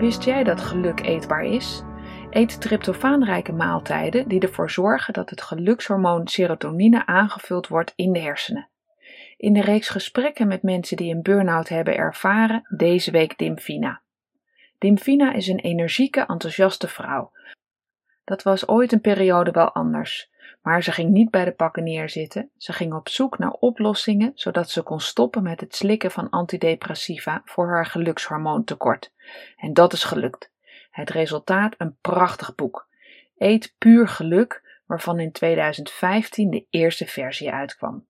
Wist jij dat geluk eetbaar is? Eet tryptofaanrijke maaltijden die ervoor zorgen dat het gelukshormoon serotonine aangevuld wordt in de hersenen. In de reeks gesprekken met mensen die een burn-out hebben ervaren, deze week Dimfina. Dimfina is een energieke, enthousiaste vrouw. Dat was ooit een periode wel anders, maar ze ging niet bij de pakken neerzitten. Ze ging op zoek naar oplossingen zodat ze kon stoppen met het slikken van antidepressiva voor haar gelukshormoontekort. En dat is gelukt. Het resultaat een prachtig boek. Eet puur geluk, waarvan in 2015 de eerste versie uitkwam.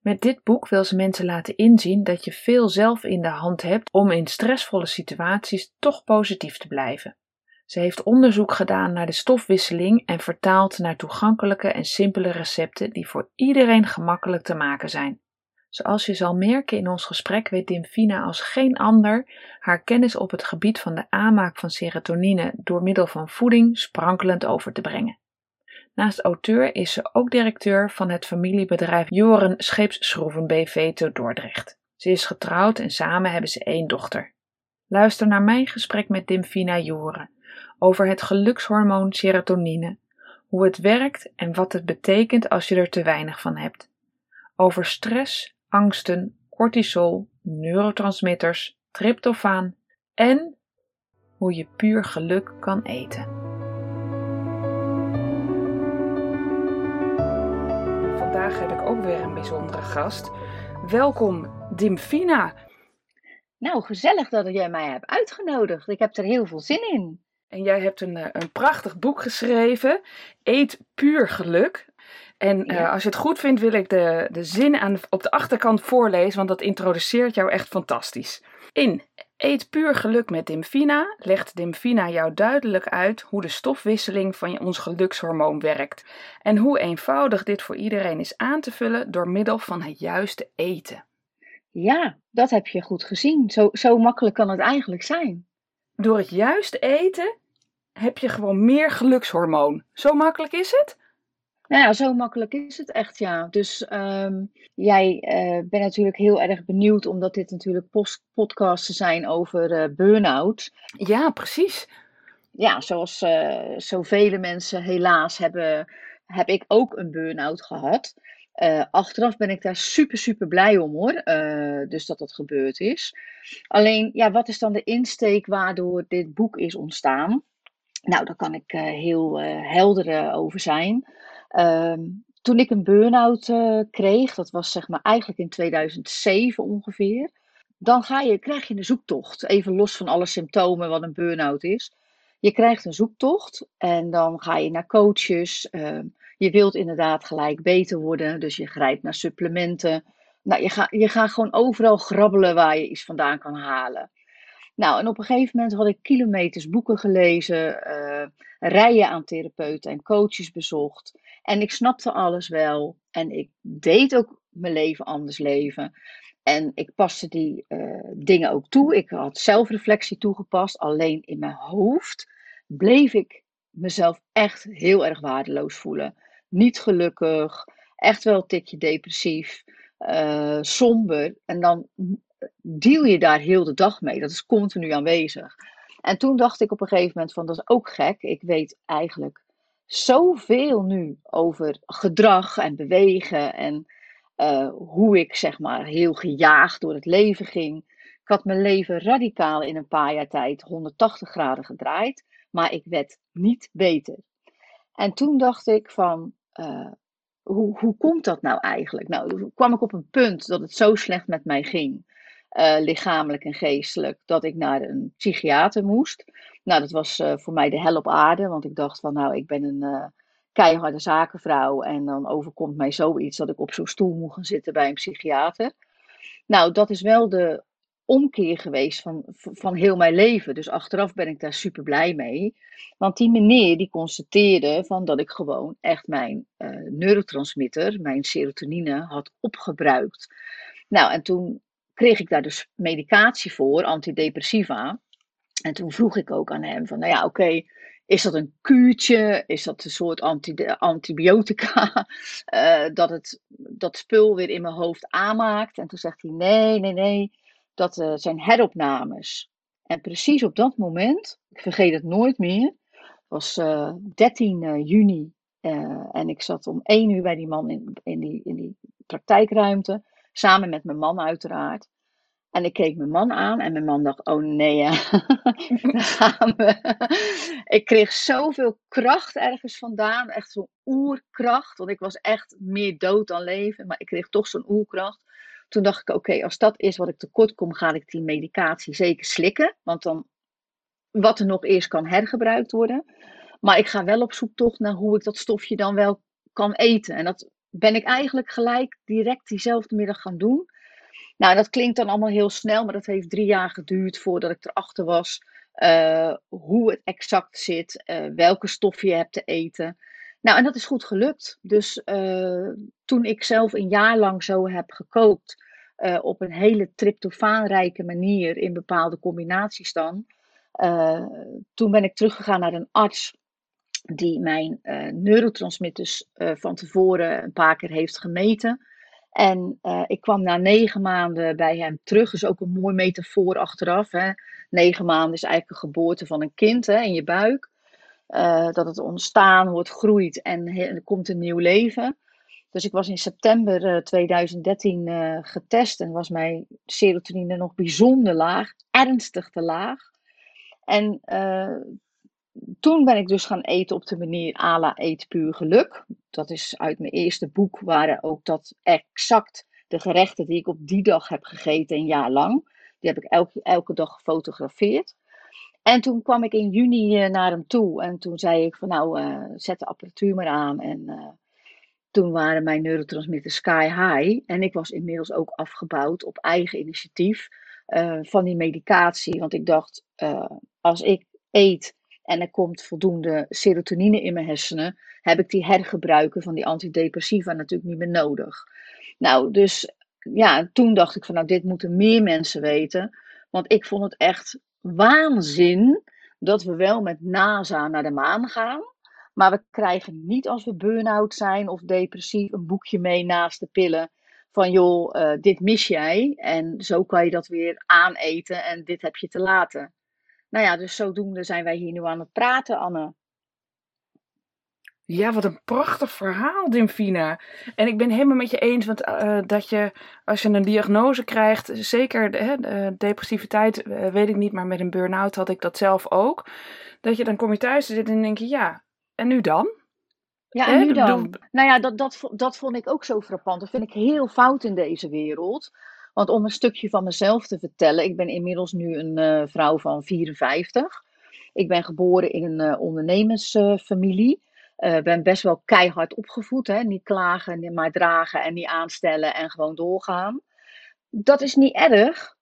Met dit boek wil ze mensen laten inzien dat je veel zelf in de hand hebt om in stressvolle situaties toch positief te blijven. Ze heeft onderzoek gedaan naar de stofwisseling en vertaald naar toegankelijke en simpele recepten die voor iedereen gemakkelijk te maken zijn. Zoals je zal merken in ons gesprek weet Dimfina als geen ander haar kennis op het gebied van de aanmaak van serotonine door middel van voeding sprankelend over te brengen. Naast auteur is ze ook directeur van het familiebedrijf Joren Scheepsschroeven BV te Dordrecht. Ze is getrouwd en samen hebben ze één dochter. Luister naar mijn gesprek met Dimfina Joren over het gelukshormoon serotonine, hoe het werkt en wat het betekent als je er te weinig van hebt. Over stress, angsten, cortisol, neurotransmitters, tryptofaan en hoe je puur geluk kan eten. vandaag heb ik ook weer een bijzondere gast. Welkom, Dimfina. Nou, gezellig dat jij mij hebt uitgenodigd. Ik heb er heel veel zin in. En jij hebt een, eh, een prachtig boek geschreven, Eet puur geluk. En uh, als je het goed vindt, wil ik de, de zin aan, op de achterkant voorlezen, want dat introduceert jou echt fantastisch. In Eet puur geluk met Dimfina legt Dimfina jou duidelijk uit hoe de stofwisseling van ons gelukshormoon werkt en hoe eenvoudig dit voor iedereen is aan te vullen door middel van het juiste eten. Ja, dat heb je goed gezien. Zo, zo makkelijk kan het eigenlijk zijn. Door het juiste eten heb je gewoon meer gelukshormoon. Zo makkelijk is het? Nou ja, zo makkelijk is het echt, ja. Dus um, jij uh, bent natuurlijk heel erg benieuwd, omdat dit natuurlijk podcasts zijn over uh, burn-out. Ja, precies. Ja, zoals uh, zoveel mensen helaas hebben, heb ik ook een burn-out gehad. achteraf ben ik daar super, super blij om hoor, dus dat dat gebeurd is. Alleen, ja, wat is dan de insteek waardoor dit boek is ontstaan? Nou, daar kan ik heel helder over zijn. Ehm, toen ik een burn-out kreeg, dat was zeg maar eigenlijk in 2007 ongeveer, dan ga je, krijg je een zoektocht. Even los van alle symptomen wat een burn-out is. Je krijgt een zoektocht en dan ga je naar coaches. Uh, je wilt inderdaad gelijk beter worden, dus je grijpt naar supplementen. Nou, je, gaat je gaat gewoon overal grabbelen waar je iets vandaan kan halen. Nou, en op een gegeven moment had ik kilometers boeken gelezen, uh, rijen aan therapeuten en coaches bezocht. En ik snapte alles wel. En ik deed ook mijn leven anders leven. En ik paste die uh, dingen ook toe. Ik had zelfreflectie toegepast. Alleen in mijn hoofd bleef ik mezelf echt heel erg waardeloos voelen. Niet gelukkig. Echt wel een tikje depressief. Uh, somber. En dan deal je daar heel de dag mee. Dat is continu aanwezig. En toen dacht ik op een gegeven moment van dat is ook gek. Ik weet eigenlijk zoveel nu over gedrag en bewegen en uh, hoe ik zeg maar heel gejaagd door het leven ging. Ik had mijn leven radicaal in een paar jaar tijd 180 graden gedraaid, maar ik werd niet beter. En toen dacht ik van, uh, hoe, hoe komt dat nou eigenlijk? Nou, kwam ik op een punt dat het zo slecht met mij ging, uh, lichamelijk en geestelijk, dat ik naar een psychiater moest. Nou, dat was uh, voor mij de hel op aarde, want ik dacht van, nou, ik ben een uh, keiharde zakenvrouw en dan overkomt mij zoiets dat ik op zo'n stoel moet gaan zitten bij een psychiater. Nou, dat is wel de omkeer geweest van, van heel mijn leven. Dus achteraf ben ik daar super blij mee. Want die meneer die constateerde van dat ik gewoon echt mijn neurotransmitter, mijn serotonine, had opgebruikt. Nou, en toen kreeg ik daar dus medicatie voor, antidepressiva. En toen vroeg ik ook aan hem van, nou ja, oké, is dat een kuurtje? Is dat een soort anti antibiotica? Uh, dat het dat spul weer in mijn hoofd aanmaakt? En toen zegt hij, nee, nee, nee, dat uh, zijn heropnames. En precies op dat moment, ik vergeet het nooit meer, was uh, eh, 13 juni en ik zat om 1 uur bij die man in, in, die, in die praktijkruimte, samen met mijn man uiteraard. En ik keek mijn man aan en mijn man dacht: Oh nee, ja. daar gaan we. ik kreeg zoveel kracht ergens vandaan, echt zo'n oerkracht. Want ik was echt meer dood dan leven, maar ik kreeg toch zo'n oerkracht. Toen dacht ik: Oké, als dat is wat ik tekort kom, ga ik die medicatie zeker slikken. Want dan, wat er nog eerst kan hergebruikt worden. Maar ik ga wel op zoek toch naar hoe ik dat stofje dan wel kan eten. En dat ben ik eigenlijk gelijk direct diezelfde middag gaan doen. Nou, dat klinkt dan allemaal heel snel, maar dat heeft drie jaar geduurd voordat ik erachter was uh, hoe het exact zit, uh, welke stof je hebt te eten. Nou, en dat is goed gelukt. Dus uh, toen ik zelf een jaar lang zo heb gekookt, op een hele tryptofaanrijke manier in bepaalde combinaties dan, toen ben ik teruggegaan naar een arts die mijn neurotransmitters van tevoren een paar keer heeft gemeten. En uh, ik kwam na negen maanden bij hem terug. Dus ook een mooi metafoor achteraf. Hè. Negen maanden is eigenlijk een geboorte van een kind hè, in je buik. Dat het ontstaan wordt, groeit en er komt een nieuw leven. Dus ik was in september uh, 2013 getest en was mijn serotonine nog bijzonder laag, ernstig te laag. En toen ben ik dus gaan eten op de manier ala eet puur geluk. Dat is uit mijn eerste boek, waren ook dat exact de gerechten die ik op die dag heb gegeten een jaar lang. Die heb ik elke, elke dag gefotografeerd. En toen kwam ik in juni eh, naar hem toe en toen zei ik van nou, uh, zet de apparatuur maar aan. En uh, toen waren mijn neurotransmitters sky high. En ik was inmiddels ook afgebouwd op eigen initiatief van die medicatie. Want ik dacht, als ik eet en er komt voldoende serotonine in mijn hersenen, heb ik die hergebruiken van die antidepressiva natuurlijk niet meer nodig. Nou, dus ja, toen dacht ik van nou, dit moeten meer mensen weten. Want ik vond het echt waanzin dat we wel met NASA naar de maan gaan. Maar we krijgen niet als we burn-out zijn of depressief een boekje mee naast de pillen. Van joh, uh, dit mis jij en zo kan je dat weer aaneten en dit heb je te laten. Nou ja, dus zodoende zijn wij hier nu aan het praten, Anne. Ja, wat een prachtig verhaal, Dimfina. En ik ben helemaal met je eens, want uh, dat je als je een diagnose krijgt, zeker de, de depressiviteit, uh, weet ik niet, maar met een burn-out had ik dat zelf ook. Dat je dan kom je thuis zitten en denk je, ja, en nu dan? Ja, en nu dan? Nou ja, dat, dat, dat vond ik ook zo frappant. Dat vind ik heel fout in deze wereld. Want om een stukje van mezelf te vertellen, ik ben inmiddels nu een uh, vrouw van 54. Ik ben geboren in een uh, ondernemersfamilie. Uh, ben best wel keihard opgevoed. Hè? Niet klagen, maar dragen en niet aanstellen en gewoon doorgaan. Dat is niet erg,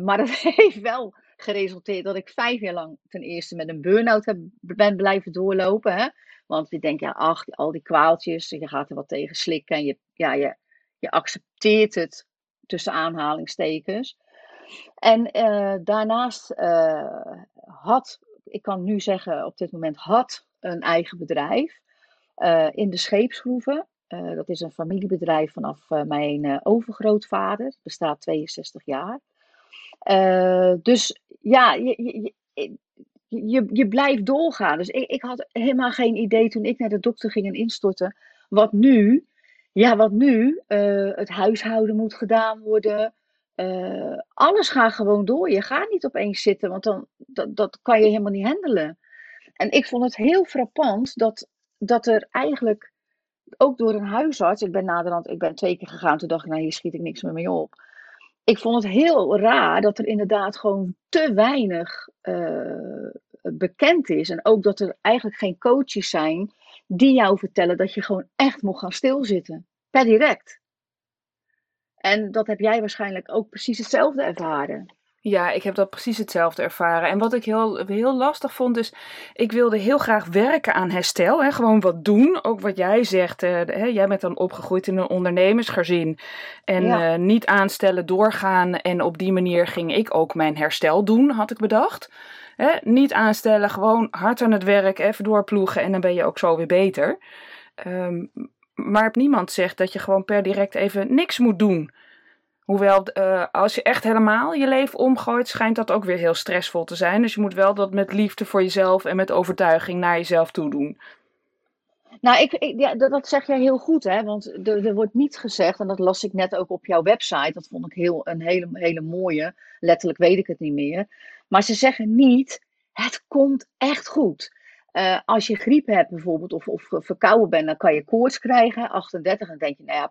maar dat heeft wel geresulteerd dat ik vijf jaar lang ten eerste met een burn-out ben blijven doorlopen. Hè? Want je denkt, ja, ach, al die kwaaltjes, je gaat er wat tegen slikken en je, ja, je, je accepteert het tussen aanhalingstekens. En uh, daarnaast uh, had, ik kan nu zeggen op dit moment, had een eigen bedrijf uh, in de scheepsgroeven. dat is een familiebedrijf vanaf mijn overgrootvader. Bestaat 62 jaar. dus ja, je, je, je, je, blijft doorgaan. Dus ik, ik had helemaal geen idee toen ik naar de dokter ging en instorten. Wat nu? Ja, wat nu? Uh, het huishouden moet gedaan worden. Uh, alles gaat gewoon door. Je gaat niet opeens zitten, want dan, dat, dat kan je helemaal niet handelen. En ik vond het heel frappant dat, dat er eigenlijk ook door een huisarts, ik ben naderhand, ik ben twee keer gegaan, toen dacht ik, nou hier schiet ik niks meer mee op. Ik vond het heel raar dat er inderdaad gewoon te weinig uh, bekend is. En ook dat er eigenlijk geen coaches zijn die jou vertellen dat je gewoon echt moet gaan stilzitten. Per direct. En dat heb jij waarschijnlijk ook precies hetzelfde ervaren. Ja, ik heb dat precies hetzelfde ervaren. En wat ik heel, heel lastig vond, is ik wilde heel graag werken aan herstel. Hè? Gewoon wat doen. Ook wat jij zegt. Uh, hè? Jij bent dan opgegroeid in een ondernemersgezin. En ja. uh, niet aanstellen, doorgaan. En op die manier ging ik ook mijn herstel doen, had ik bedacht. Hè? Niet aanstellen, gewoon hard aan het werk, even doorploegen. En dan ben je ook zo weer beter. Um, maar niemand zegt dat je gewoon per direct even niks moet doen. Hoewel, uh, als je echt helemaal je leven omgooit, schijnt dat ook weer heel stressvol te zijn. Dus je moet wel dat met liefde voor jezelf en met overtuiging naar jezelf toe doen. Nou, ik, ja, dat, zeg jij heel goed, hè? Want er, wordt niet gezegd, en dat las ik net ook op jouw website. Dat vond ik heel, een hele, hele mooie. Letterlijk weet ik het niet meer. Maar ze zeggen niet: het komt echt goed. Uh, als je griep hebt bijvoorbeeld, of, of verkouden bent, dan kan je koorts krijgen. 38, en dan denk je: nou ja,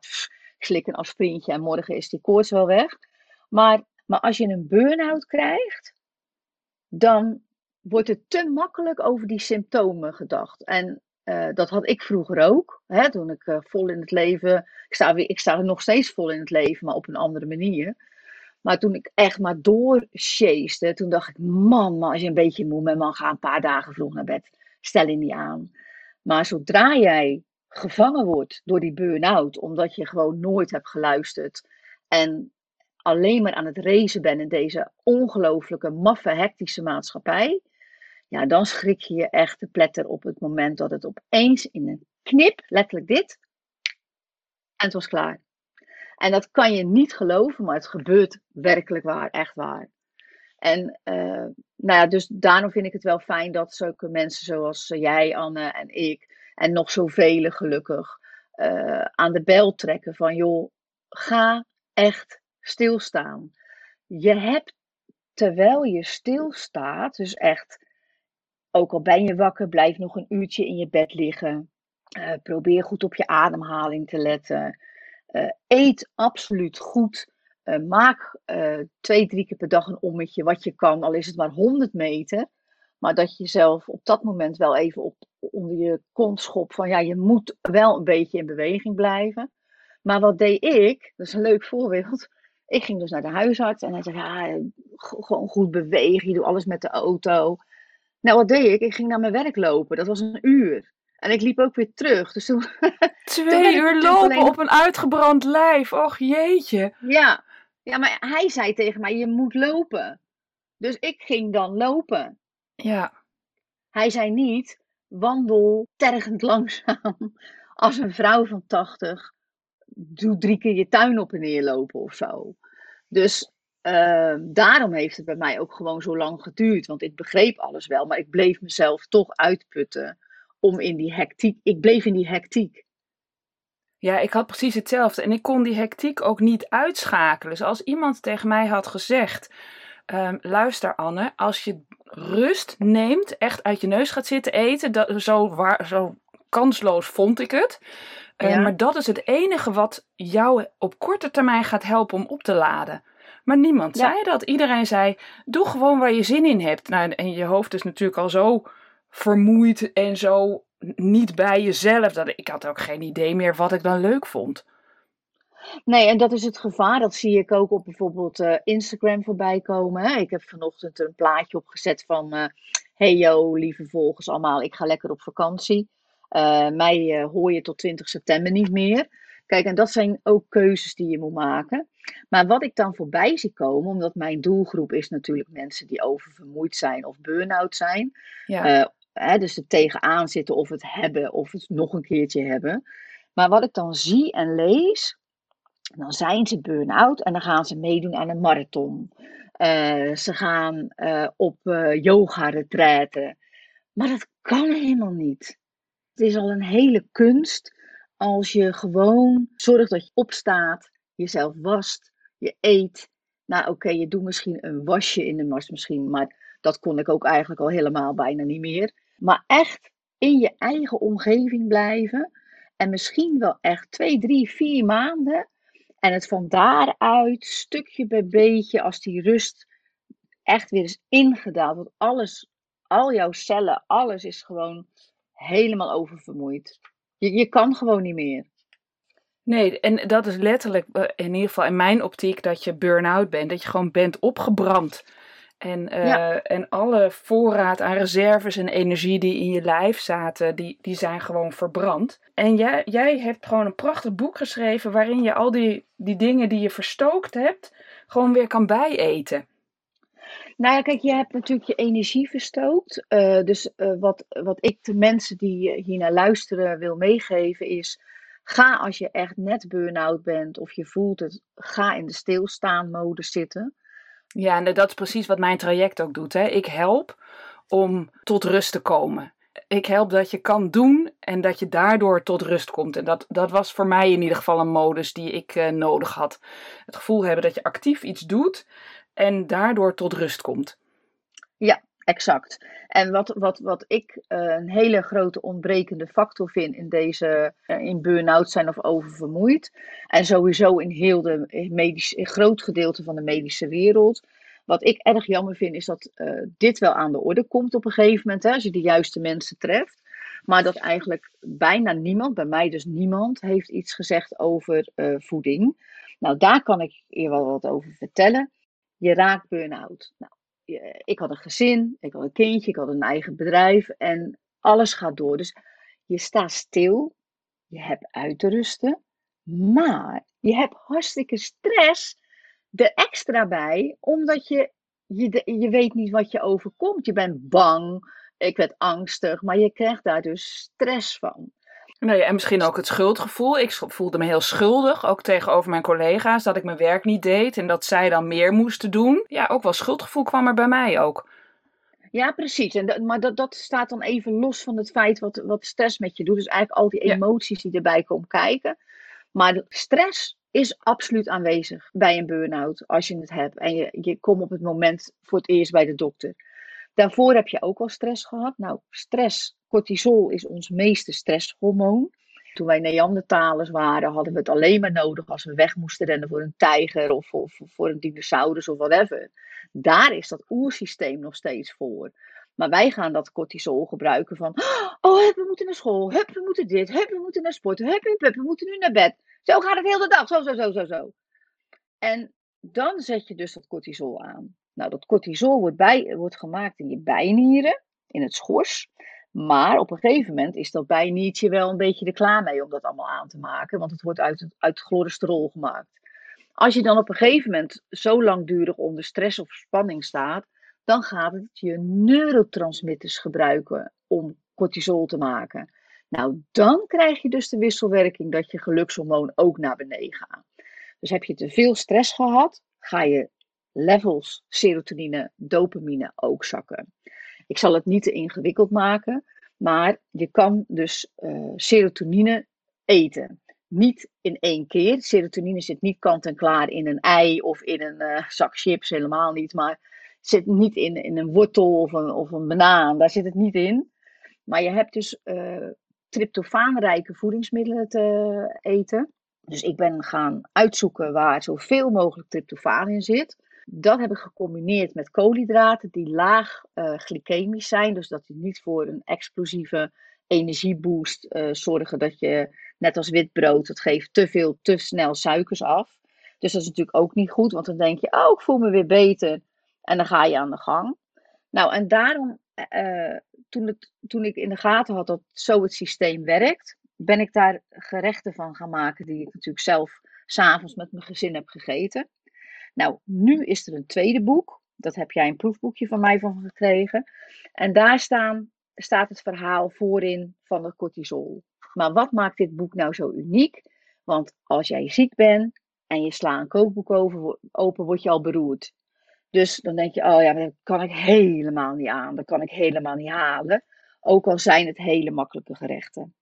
slik een aspirintje en morgen is die koorts wel weg. Maar, maar als je een burn-out krijgt, dan wordt het te makkelijk over die symptomen gedacht. En uh, dat had ik vroeger ook. Hè, toen ik uh, vol in het leven. Ik sta, weer, ik sta nog steeds vol in het leven, maar op een andere manier. Maar toen ik echt maar doorsjeeste, toen dacht ik: man, als je een beetje moe bent, man, ga een paar dagen vroeg naar bed. Stel je niet aan. Maar zodra jij gevangen wordt door die burn-out, omdat je gewoon nooit hebt geluisterd en alleen maar aan het racen bent in deze ongelooflijke, maffe, hectische maatschappij, ja, dan schrik je je echt te pletter op het moment dat het opeens in een knip, letterlijk dit, en het was klaar. En dat kan je niet geloven, maar het gebeurt werkelijk waar, echt waar. En uh, nou ja, dus daarom vind ik het wel fijn dat zulke mensen zoals jij, Anne en ik, en nog zoveel gelukkig uh, aan de bel trekken van joh, ga echt stilstaan. Je hebt terwijl je stilstaat, dus echt, ook al ben je wakker, blijf nog een uurtje in je bed liggen. Uh, probeer goed op je ademhaling te letten. Uh, eet absoluut goed. Maak twee, drie keer per dag een ommetje wat je kan, al is het maar 100 meter. Maar dat je jezelf op dat moment wel even op, onder je kont schop van ja, je moet wel een beetje in beweging blijven. Maar wat deed ik? Dat is een leuk voorbeeld. Ik ging dus naar de huisarts en hij zei ja, gewoon goed bewegen, je doet alles met de auto. Nou, wat deed ik? Ik ging naar mijn werk lopen. Dat was een uur. En ik liep ook weer terug. Dus toen, Twee uur lopen op een uitgebrand lijf. Och jeetje. Ja. ja, maar hij zei tegen mij: je moet lopen. Dus ik ging dan lopen. Ja. Hij zei niet, wandel tergend langzaam als een vrouw van 80. Doe drie keer je tuin op en neer lopen of zo. Dus uh, daarom heeft het bij mij ook gewoon zo lang geduurd. Want ik begreep alles wel, maar ik bleef mezelf toch uitputten om in die hectiek. Ik bleef in die hectiek. Ja, ik had precies hetzelfde. En ik kon die hectiek ook niet uitschakelen. Dus als iemand tegen mij had gezegd: um, Luister, Anne, als je rust neemt, echt uit je neus gaat zitten eten. Dat, zo, waar, zo kansloos vond ik het. Uh, maar dat is het enige wat jou op korte termijn gaat helpen om op te laden. Maar niemand ja. zei dat. Iedereen zei: doe gewoon waar je zin in hebt. Nou, en je hoofd is natuurlijk al zo vermoeid en zo niet bij jezelf. Dat ik had ook geen idee meer wat ik dan leuk vond. Nee, en dat is het gevaar. Dat zie ik ook op bijvoorbeeld uh, Instagram voorbij komen. Hè. Ik heb vanochtend een plaatje opgezet van... Uh, hey yo, lieve volgers allemaal, ik ga lekker op vakantie. Uh, mij hoor je tot 20 september niet meer. Kijk, en dat zijn ook keuzes die je moet maken. Maar wat ik dan voorbij zie komen, omdat mijn doelgroep is natuurlijk mensen die oververmoeid zijn of burn-out zijn. Ja. Hè, dus er tegenaan zitten of het hebben of het nog een keertje hebben. Maar wat ik dan zie en lees, dan zijn ze burn-out en dan gaan ze meedoen aan een marathon. Uh, ze gaan uh, op uh, yoga-retraiten. Maar dat kan helemaal niet. Het is al een hele kunst als je gewoon zorgt dat je opstaat, jezelf wast, je eet. Nou oké, je doet misschien een wasje in de wasmachine, maar dat kon ik ook eigenlijk al helemaal bijna niet meer. Maar echt in je eigen omgeving blijven. En misschien wel echt twee, drie, vier maanden en het van daaruit, stukje bij beetje, als die rust echt weer is ingedaald. Want alles, al jouw cellen, alles is gewoon helemaal oververmoeid. Je, je kan gewoon niet meer. Nee, en dat is letterlijk eh, in ieder geval in mijn optiek dat je burn-out bent. Dat je gewoon bent opgebrand. En, uh, en alle voorraad aan reserves en energie die in je lijf zaten, die, die zijn gewoon verbrand. En jij, jij hebt gewoon een prachtig boek geschreven waarin je al die, die dingen die je verstookt hebt, gewoon weer kan bijeten. Nou ja, kijk, je hebt natuurlijk je energie verstookt. Uh, dus uh, wat, wat ik de mensen die hier naar luisteren wil meegeven is Ga als je echt net burn-out bent of je voelt het, ga in de stilstaanmode zitten. Ja, en dat is precies wat mijn traject ook doet. Hè. Ik help om tot rust te komen. Ik help dat je kan doen en dat je daardoor tot rust komt. En dat, dat was voor mij in ieder geval een modus die ik uh, nodig had. Het gevoel hebben dat je actief iets doet en daardoor tot rust komt. Ja, Exact. En wat, wat, wat ik uh, een hele grote ontbrekende factor vind in deze, uh, in burn-out zijn of oververmoeid. En sowieso in heel de medische, in groot gedeelte van de medische wereld. Wat ik erg jammer vind, is dat dit wel aan de orde komt op een gegeven moment, hè, als je de juiste mensen treft. Maar dat eigenlijk bijna niemand, bij mij dus niemand, heeft iets gezegd over voeding. Nou, daar kan ik je wel wat over vertellen. Je raakt burn-out. Nou, ik had een gezin, ik had een kindje, ik had een eigen bedrijf en alles gaat door. Dus je staat stil, je hebt uit te rusten, maar je hebt hartstikke stress er extra bij, omdat je, je, je weet niet wat je overkomt. Je bent bang, ik werd angstig, maar je krijgt daar dus stress van. Nee, en misschien ook het schuldgevoel. Ik voelde me heel schuldig, ook tegenover mijn collega's, dat ik mijn werk niet deed en dat zij dan meer moesten doen. Ja, ook wel schuldgevoel kwam er bij mij ook. Ja, precies. En maar dat, dat staat dan even los van het feit wat, wat stress met je doet. Dus eigenlijk al die emoties die erbij komen kijken. Maar stress is absoluut aanwezig bij een burn-out als je het hebt. En je, je komt op het moment voor het eerst bij de dokter. Daarvoor heb je ook al stress gehad. Nou, stress, cortisol is ons meeste stresshormoon. Toen wij Neandertalers waren, hadden we het alleen maar nodig als we weg moesten rennen voor een tijger of, of, voor een dinosaurus of whatever. Daar is dat oersysteem nog steeds voor. Maar wij gaan dat cortisol gebruiken van, oh, we moeten naar school, hup, we moeten dit, hup, we moeten naar sport, hup, hup, hup, we moeten nu naar bed. Zo gaat het heel de dag, zo, zo, zo, zo, zo. En dan zet je dus dat cortisol aan. Nou, dat cortisol wordt, bij, wordt gemaakt in je bijnieren, in het schors. Maar op een gegeven moment is dat bijniertje wel een beetje er klaar mee om dat allemaal aan te maken, want het wordt uit, uit cholesterol gemaakt. Als je dan op een gegeven moment zo langdurig onder stress of spanning staat, dan gaat het je neurotransmitters gebruiken om cortisol te maken. Nou, dan krijg je dus de wisselwerking dat je gelukshormoon ook naar beneden gaat. Dus heb je te veel stress gehad, ga je levels serotonine, dopamine ook zakken. Ik zal het niet te ingewikkeld maken, maar je kan dus uh, serotonine eten. Niet in één keer. Serotonine zit niet kant en klaar in een ei of in een uh, zak chips, helemaal niet. Maar zit niet in, in een wortel of een, of een banaan, daar zit het niet in. Maar je hebt dus uh, tryptofaanrijke voedingsmiddelen te eten. Dus ik ben gaan uitzoeken waar zoveel mogelijk tryptofaan in zit. Dat heb ik gecombineerd met koolhydraten die laag uh, glycemisch zijn. Dus dat die niet voor een explosieve energieboost uh, zorgen. Dat je, net als wit brood, het geeft te veel, te snel suikers af. Dus dat is natuurlijk ook niet goed. Want dan denk je, oh, ik voel me weer beter. En dan ga je aan de gang. Nou, en daarom, uh, toen, toen ik in de gaten had dat zo het systeem werkt, ben ik daar gerechten van gaan maken die ik natuurlijk zelf s'avonds met mijn gezin heb gegeten. Nou, nu is er een tweede boek. Dat heb jij een proefboekje van mij van gekregen. En daar staan, staat het verhaal voorin van het cortisol. Maar wat maakt dit boek nou zo uniek? Want als jij ziek bent en je slaat een kookboek open, word je al beroerd. Dus dan denk je, oh ja, dat kan ik helemaal niet aan. Dat kan ik helemaal niet halen. Ook al zijn het hele makkelijke gerechten.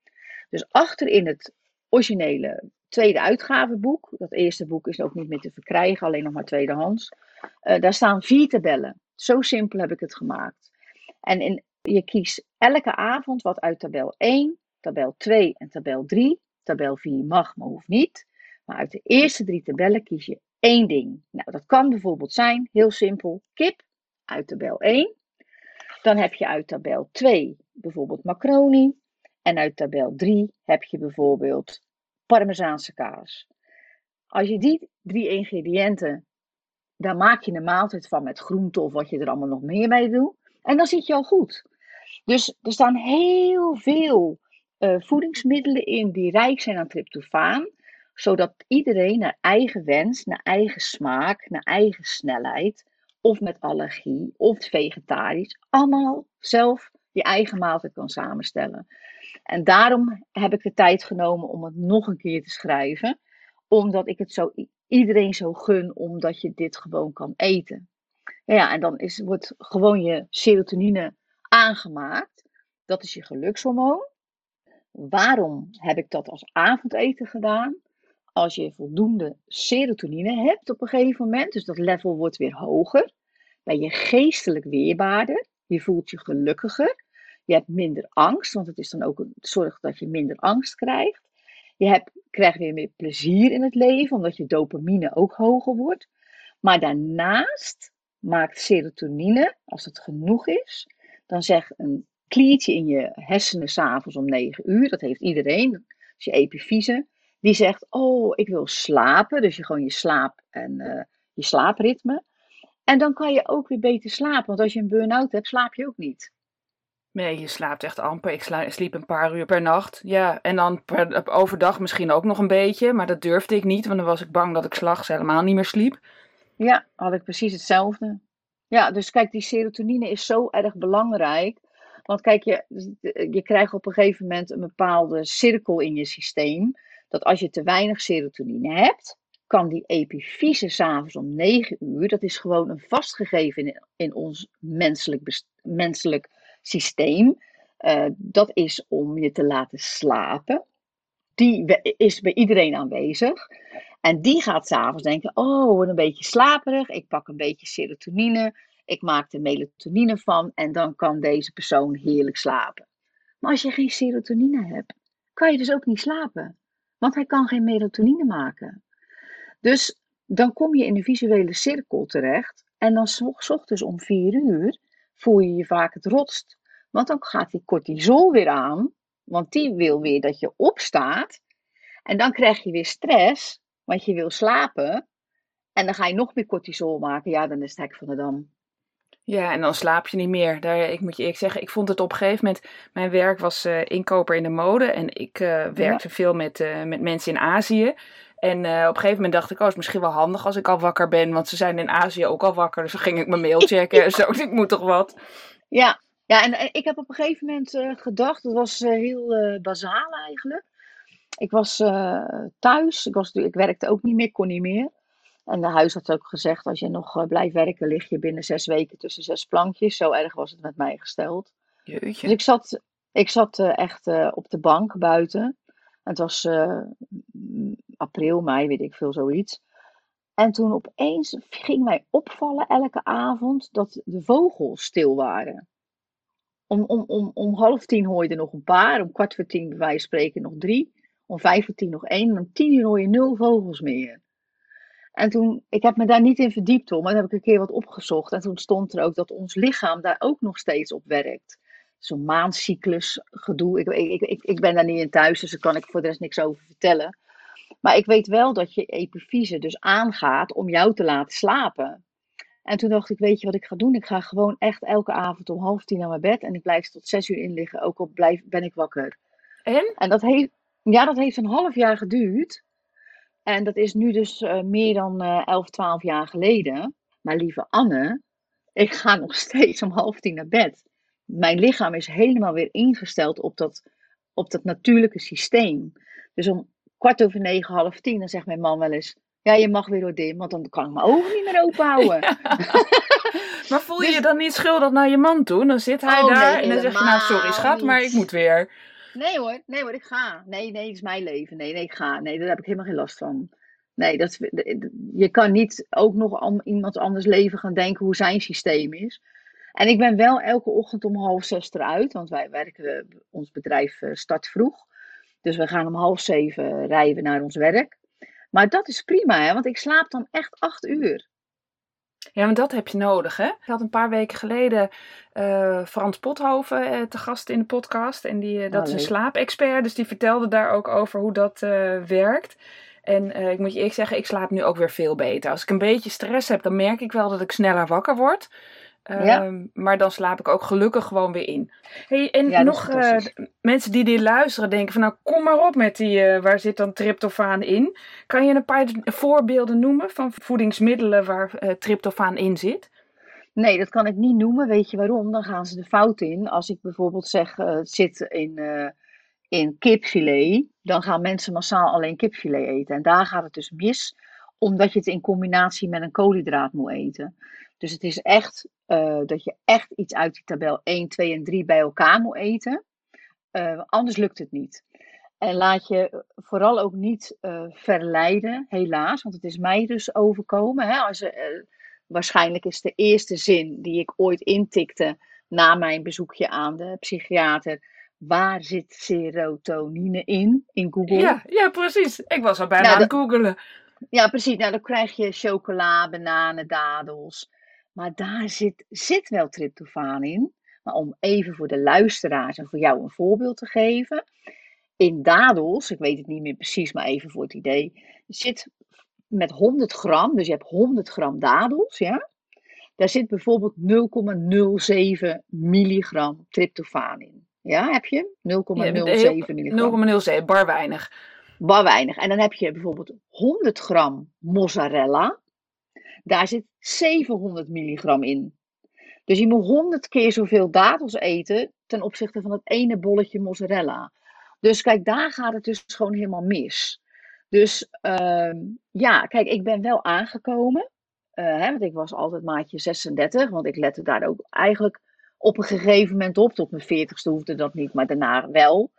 Dus achter in het originele tweede uitgaveboek. Dat eerste boek is ook niet meer te verkrijgen, alleen nog maar tweedehands. Uh, daar staan vier tabellen. Zo simpel heb ik het gemaakt. En in, je kiest elke avond wat uit tabel 1, tabel 2 en tabel 3. Tabel 4 mag, maar hoeft niet. Maar uit de eerste drie tabellen kies je één ding. Nou, dat kan bijvoorbeeld zijn, heel simpel, kip uit tabel 1. Dan heb je uit tabel 2 bijvoorbeeld macaroni. En uit tabel 3 heb je bijvoorbeeld Parmezaanse kaas. Als je die drie ingrediënten, daar maak je een maaltijd van met groenten of wat je er allemaal nog meer mee doet. En dan zit je al goed. Dus er staan heel veel uh, voedingsmiddelen in die rijk zijn aan tryptofaan, zodat iedereen naar eigen wens, naar eigen smaak, naar eigen snelheid, of met allergie, of vegetarisch, allemaal zelf je eigen maaltijd kan samenstellen. En daarom heb ik de tijd genomen om het nog een keer te schrijven, omdat ik het zo iedereen zo gun, omdat je dit gewoon kan eten. Ja, en dan is, wordt gewoon je serotonine aangemaakt. Dat is je gelukshormoon. Waarom heb ik dat als avondeten gedaan? Als je voldoende serotonine hebt op een gegeven moment, dus dat level wordt weer hoger, ben je geestelijk weerbaarder. Je voelt je gelukkiger. Je hebt minder angst, want het is dan ook een zorg dat je minder angst krijgt. Je hebt, krijgt weer meer plezier in het leven, omdat je dopamine ook hoger wordt. Maar daarnaast maakt serotonine, als het genoeg is, dan zegt een kliertje in je hersenen s'avonds om 9 uur, dat heeft iedereen, dat is je epifyse, die zegt, oh, ik wil slapen, dus je gewoon je slaap en uh, je slaapritme. En dan kan je ook weer beter slapen, want als je een burn-out hebt, slaap je ook niet. Nee, je slaapt echt amper. Ik sliep een paar uur per nacht. Ja, en dan per, overdag misschien ook nog een beetje. Maar dat durfde ik niet, want dan was ik bang dat ik s'nachts helemaal niet meer sliep. Ja, had ik precies hetzelfde. Ja, dus kijk, die serotonine is zo erg belangrijk. Want kijk, je, je krijgt op een gegeven moment een bepaalde cirkel in je systeem. Dat als je te weinig serotonine hebt, kan die epifyse s'avonds om 9 uur, dat is gewoon een vastgegeven in, in ons menselijk, menselijk systeem. Uh, dat is om je te laten slapen. Die is bij iedereen aanwezig. En die gaat s'avonds denken: Oh, een beetje slaperig. Ik pak een beetje serotonine. Ik maak er melatonine van. En dan kan deze persoon heerlijk slapen. Maar als je geen serotonine hebt, kan je dus ook niet slapen. Want hij kan geen melatonine maken. Dus dan kom je in de visuele cirkel terecht. En dan s ochtends om vier uur voel je je vaak het rotst. Want dan gaat die cortisol weer aan. Want die wil weer dat je opstaat. En dan krijg je weer stress, want je wil slapen. En dan ga je nog meer cortisol maken. Ja, dan is het hek van de dam. Ja, en dan slaap je niet meer. Daar, ik moet je eerlijk zeggen, ik vond het op een gegeven moment. Mijn werk was uh, inkoper in de mode. En ik uh, werkte veel met, uh, met mensen in Azië. En op een gegeven moment dacht ik, oh, het is misschien wel handig als ik al wakker ben. Want ze zijn in Azië ook al wakker. Dus dan ging ik mijn mail checken en zo. Ik moet toch wat. Ja, ja en ik heb op een gegeven moment gedacht, dat was heel bazaal eigenlijk. Ik was thuis, ik, was, ik werkte ook niet meer, kon niet meer. En de huis had ook gezegd, als je nog blijft werken, lig je binnen zes weken tussen zes plankjes. Zo erg was het met mij gesteld. Jeetje. Dus ik zat, ik zat echt op de bank buiten. Het was april, mei, weet ik veel, zoiets. En toen opeens ging mij opvallen elke avond dat de vogels stil waren. Om, om, om, om half tien hoor je er nog een paar, om kwart voor tien bij wijze van spreken nog drie, om vijf voor tien nog één, en om tien uur hoor je nul vogels meer. En toen, ik heb me daar niet in verdiept maar dan heb ik een keer wat opgezocht. En toen stond er ook dat ons lichaam daar ook nog steeds op werkt. Zo'n maancyclus gedoe. Ik, ik, ik, ik ben daar niet in thuis, dus daar kan ik voor de rest niks over vertellen. Maar ik weet wel dat je epifyse dus aangaat om jou te laten slapen. En toen dacht ik, weet je wat ik ga doen? Ik ga gewoon echt elke avond om half tien naar mijn bed. En ik blijf tot zes uur in liggen, ook al blijf, ben ik wakker. En? En dat heeft, ja, dat heeft een half jaar geduurd. En dat is nu dus uh, meer dan uh, 11, 12 jaar geleden. Maar lieve Anne, ik ga nog steeds om half tien naar bed. Mijn lichaam is helemaal weer ingesteld op dat, op dat natuurlijke systeem. Dus om kwart over negen, half tien, dan zegt mijn man wel eens... Ja, je mag weer door dim, want dan kan ik mijn ogen niet meer open houden. maar voel je dus... je dan niet schuldig naar je man toe? Dan zit hij oh, daar nee, en dan zeg je, nou sorry schat, niet. maar ik moet weer. Nee hoor, nee hoor, ik ga. Nee, nee, het is mijn leven. Nee, nee, ik ga. Nee, daar heb ik helemaal geen last van. Nee, dat, je kan niet ook nog iemand anders leven gaan denken hoe zijn systeem is. En ik ben wel elke ochtend om half zes eruit, want wij werken, ons bedrijf eh, start vroeg. Dus we gaan om half zeven rijden naar ons werk. Maar dat is prima, hè, want ik slaap dan echt acht uur. Ja, want dat heb je nodig, hè? Ik had een paar weken geleden uh, Frans Pothoven uh, te gast in de podcast. En die, uh, dat oh, is een slaapexpert, dus die vertelde daar ook over hoe dat werkt. En ik moet je eerlijk zeggen, ik slaap nu ook weer veel beter. Als ik een beetje stress heb, dan merk ik wel dat ik sneller wakker word. Ja. Ehm, maar dan slaap ik ook gelukkig gewoon weer in. Hey, en nog uh, mensen die dit luisteren denken van nou kom maar op met die, uh, waar zit dan tryptofaan in? Kan je een paar voorbeelden noemen van voedingsmiddelen waar uh, tryptofaan in zit? Nee, dat kan ik niet noemen. Weet je waarom? Dan gaan ze de fout in. Als ik bijvoorbeeld zeg het zit in, in kipfilet, dan gaan mensen massaal alleen kipfilet eten. En daar gaat het dus mis, omdat je het in combinatie met een koolhydraat moet eten. Dus het is echt uh, dat je echt iets uit die tabel 1, 2 en 3 bij elkaar moet eten. Uh, anders lukt het niet. En laat je vooral ook niet uh, verleiden, helaas, want het is mij dus overkomen. Hè, als, waarschijnlijk is de eerste zin die ik ooit intikte na mijn bezoekje aan de psychiater. Waar zit serotonine in, in Google? Ja, ja precies. Ik was al bijna nou, aan het googelen. Ja, precies. Nou, dan krijg je chocola, bananen, dadels. Maar daar zit, zit wel tryptofaan in. Maar om even voor de luisteraars en voor jou een voorbeeld te geven. In dadels, ik weet het niet meer precies, maar even voor het idee. Zit met 100 gram, dus je hebt 100 gram dadels, ja. Daar zit bijvoorbeeld 0,07 milligram tryptofaan in. Ja, heb je? 0,07 milligram. 0,07, bar weinig. Bar weinig. En dan heb je bijvoorbeeld 100 gram mozzarella. Daar zit 700 milligram in. Dus je moet 100 keer zoveel dadels eten ten opzichte van het ene bolletje mozzarella. Dus kijk, daar gaat het dus gewoon helemaal mis. Dus uh, ja, kijk, ik ben wel aangekomen. Uh, hè, want ik was altijd maatje 36. Want ik lette daar ook eigenlijk op een gegeven moment op. Tot mijn 40ste hoefde dat niet, maar daarna wel.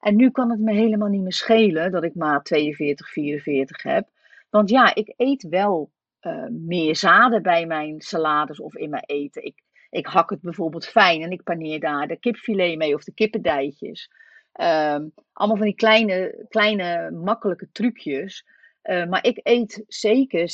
En nu kan het me helemaal niet meer schelen dat ik maat 42, 44 heb. Want ja, ik eet wel uh, meer zaden bij mijn salades of in mijn eten. Ik, ik hak het bijvoorbeeld fijn en ik paneer daar de kipfilet mee of de kippendijtjes. Um, allemaal van die kleine, kleine makkelijke trucjes. Uh, maar ik eet zeker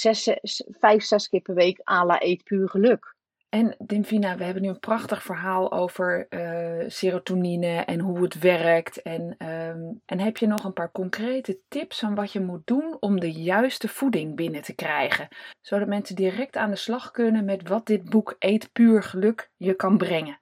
vijf, zes keer per week à la eet puur geluk. En Dimfina, we hebben nu een prachtig verhaal over uh, serotonine en hoe het werkt. En, um, en heb je nog een paar concrete tips van wat je moet doen om de juiste voeding binnen te krijgen? Zodat mensen direct aan de slag kunnen met wat dit boek Eet Puur Geluk je kan brengen.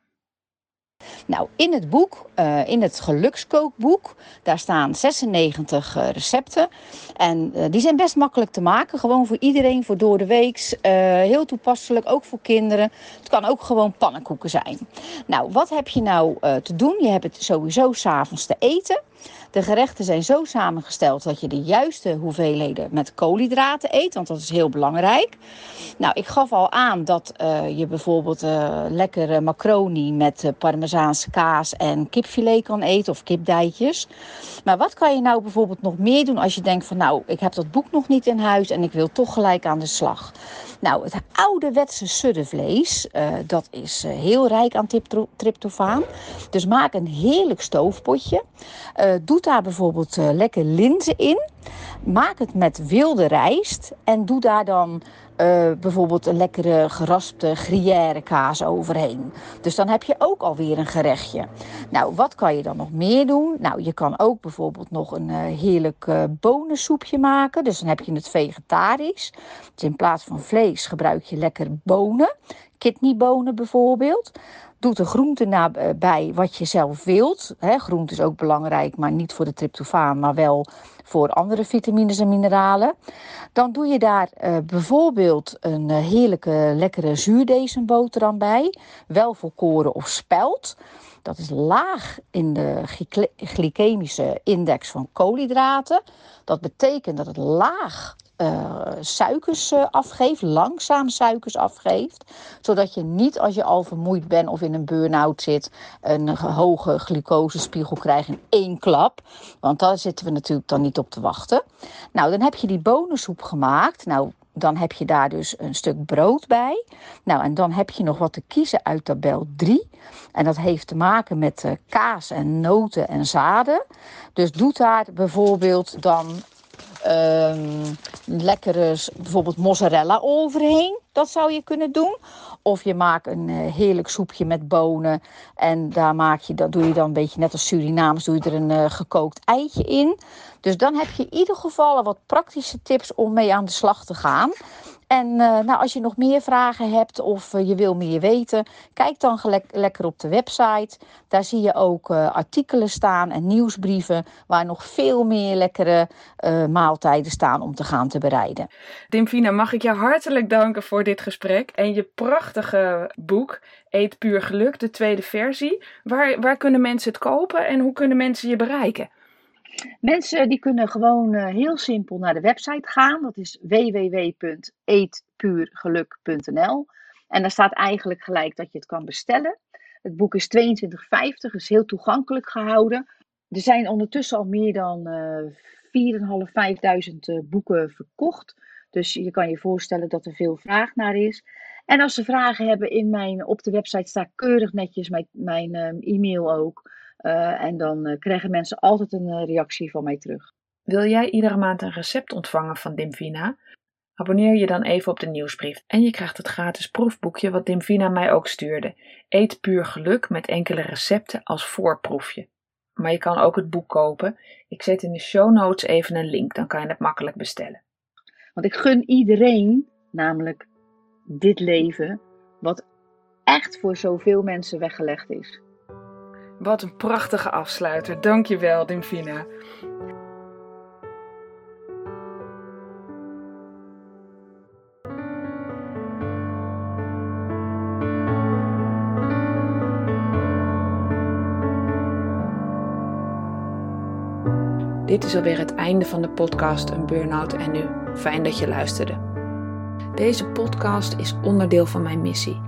Nou, in het boek, uh, in het gelukskookboek, daar staan 96 uh, recepten. En uh, die zijn best makkelijk te maken. Gewoon voor iedereen, voor door de weeks. heel toepasselijk, ook voor kinderen. Het kan ook gewoon pannenkoeken zijn. Nou, wat heb je nou te doen? Je hebt het sowieso s'avonds te eten. De gerechten zijn zo samengesteld dat je de juiste hoeveelheden met koolhydraten eet, want dat is heel belangrijk. Nou, ik gaf al aan dat je bijvoorbeeld lekkere macaroni met uh, kaas en kipfilet kan eten of kipdijtjes. Maar wat kan je nou bijvoorbeeld nog meer doen als je denkt van nou, ik heb dat boek nog niet in huis en ik wil toch gelijk aan de slag? Nou, het ouderwetse suddevlees, uh, dat is uh, heel rijk aan tryptofaan. Dus maak een heerlijk stoofpotje. Uh, doe daar bijvoorbeeld lekker linzen in. Maak het met wilde rijst en doe daar dan uh, bijvoorbeeld een lekkere geraspte gruyère kaas overheen. Dus dan heb je ook alweer een gerechtje. Nou, wat kan je dan nog meer doen? Nou, je kan ook bijvoorbeeld nog een uh, heerlijk uh, bonensoepje maken. Dus dan heb je het vegetarisch. Dus in plaats van vlees gebruik je lekker bonen. Kidneybonen bijvoorbeeld. Doe de groenten nabij wat je zelf wilt. He, groente is ook belangrijk, maar niet voor de tryptofaan, maar wel voor andere vitamines en mineralen. Dan doe je daar uh, bijvoorbeeld een uh, heerlijke, lekkere zuurdezenboterham bij. Wel volkoren of spelt. Dat is laag in de glycemische index van koolhydraten. Dat betekent dat het laag uh, suikers uh, afgeeft, langzaam suikers afgeeft. Zodat je niet als je al vermoeid bent of in een burn-out zit, een hoge glucosespiegel krijgt in één klap. Want daar zitten we natuurlijk dan niet op te wachten. Nou, dan heb je die bonensoep gemaakt. Nou, dan heb je daar dus een stuk brood bij. Nou, en dan heb je nog wat te kiezen uit tabel 3. En dat heeft te maken met uh, kaas en noten en zaden. Dus doe daar bijvoorbeeld dan um, lekkere bijvoorbeeld mozzarella overheen. Dat zou je kunnen doen. Of je maakt een uh, heerlijk soepje met bonen. En daar maak je, dat doe je dan een beetje net als Surinaams, doe je er een uh, gekookt eitje in. Dus dan heb je in ieder geval wat praktische tips om mee aan de slag te gaan. En uh, nou, als je nog meer vragen hebt of uh, je wil meer weten, kijk dan lekker op de website. Daar zie je ook uh, artikelen staan en nieuwsbrieven waar nog veel meer lekkere maaltijden staan om te gaan te bereiden. Dimfina, mag ik je hartelijk danken voor dit gesprek en je prachtige boek Eet Puur Geluk, de tweede versie. Waar, waar kunnen mensen het kopen en hoe kunnen mensen je bereiken? Mensen die kunnen gewoon uh, heel simpel naar de website gaan. Dat is www.eetpuurgeluk.nl. En daar staat eigenlijk gelijk dat je het kan bestellen. Het boek is 22,50, is heel toegankelijk gehouden. Er zijn ondertussen al meer dan uh, 4.500, 5.000 boeken verkocht. Dus je kan je voorstellen dat er veel vraag naar is. En als ze vragen hebben in mijn, op de website staat keurig netjes mijn, mijn e-mail ook. Uh, en dan uh, krijgen mensen altijd een uh, reactie van mij terug. Wil jij iedere maand een recept ontvangen van Dimvina? Abonneer je dan even op de nieuwsbrief en je krijgt het gratis proefboekje wat Dimvina mij ook stuurde. Eet puur geluk met enkele recepten als voorproefje. Maar je kan ook het boek kopen. Ik zet in de show notes even een link, dan kan je het makkelijk bestellen. Want ik gun iedereen namelijk dit leven wat echt voor zoveel mensen weggelegd is. Wat een prachtige afsluiter. Dankjewel, Dimfina. Dit is alweer het einde van de podcast Een Burnout en Nu. Fijn dat je luisterde. Deze podcast is onderdeel van mijn missie.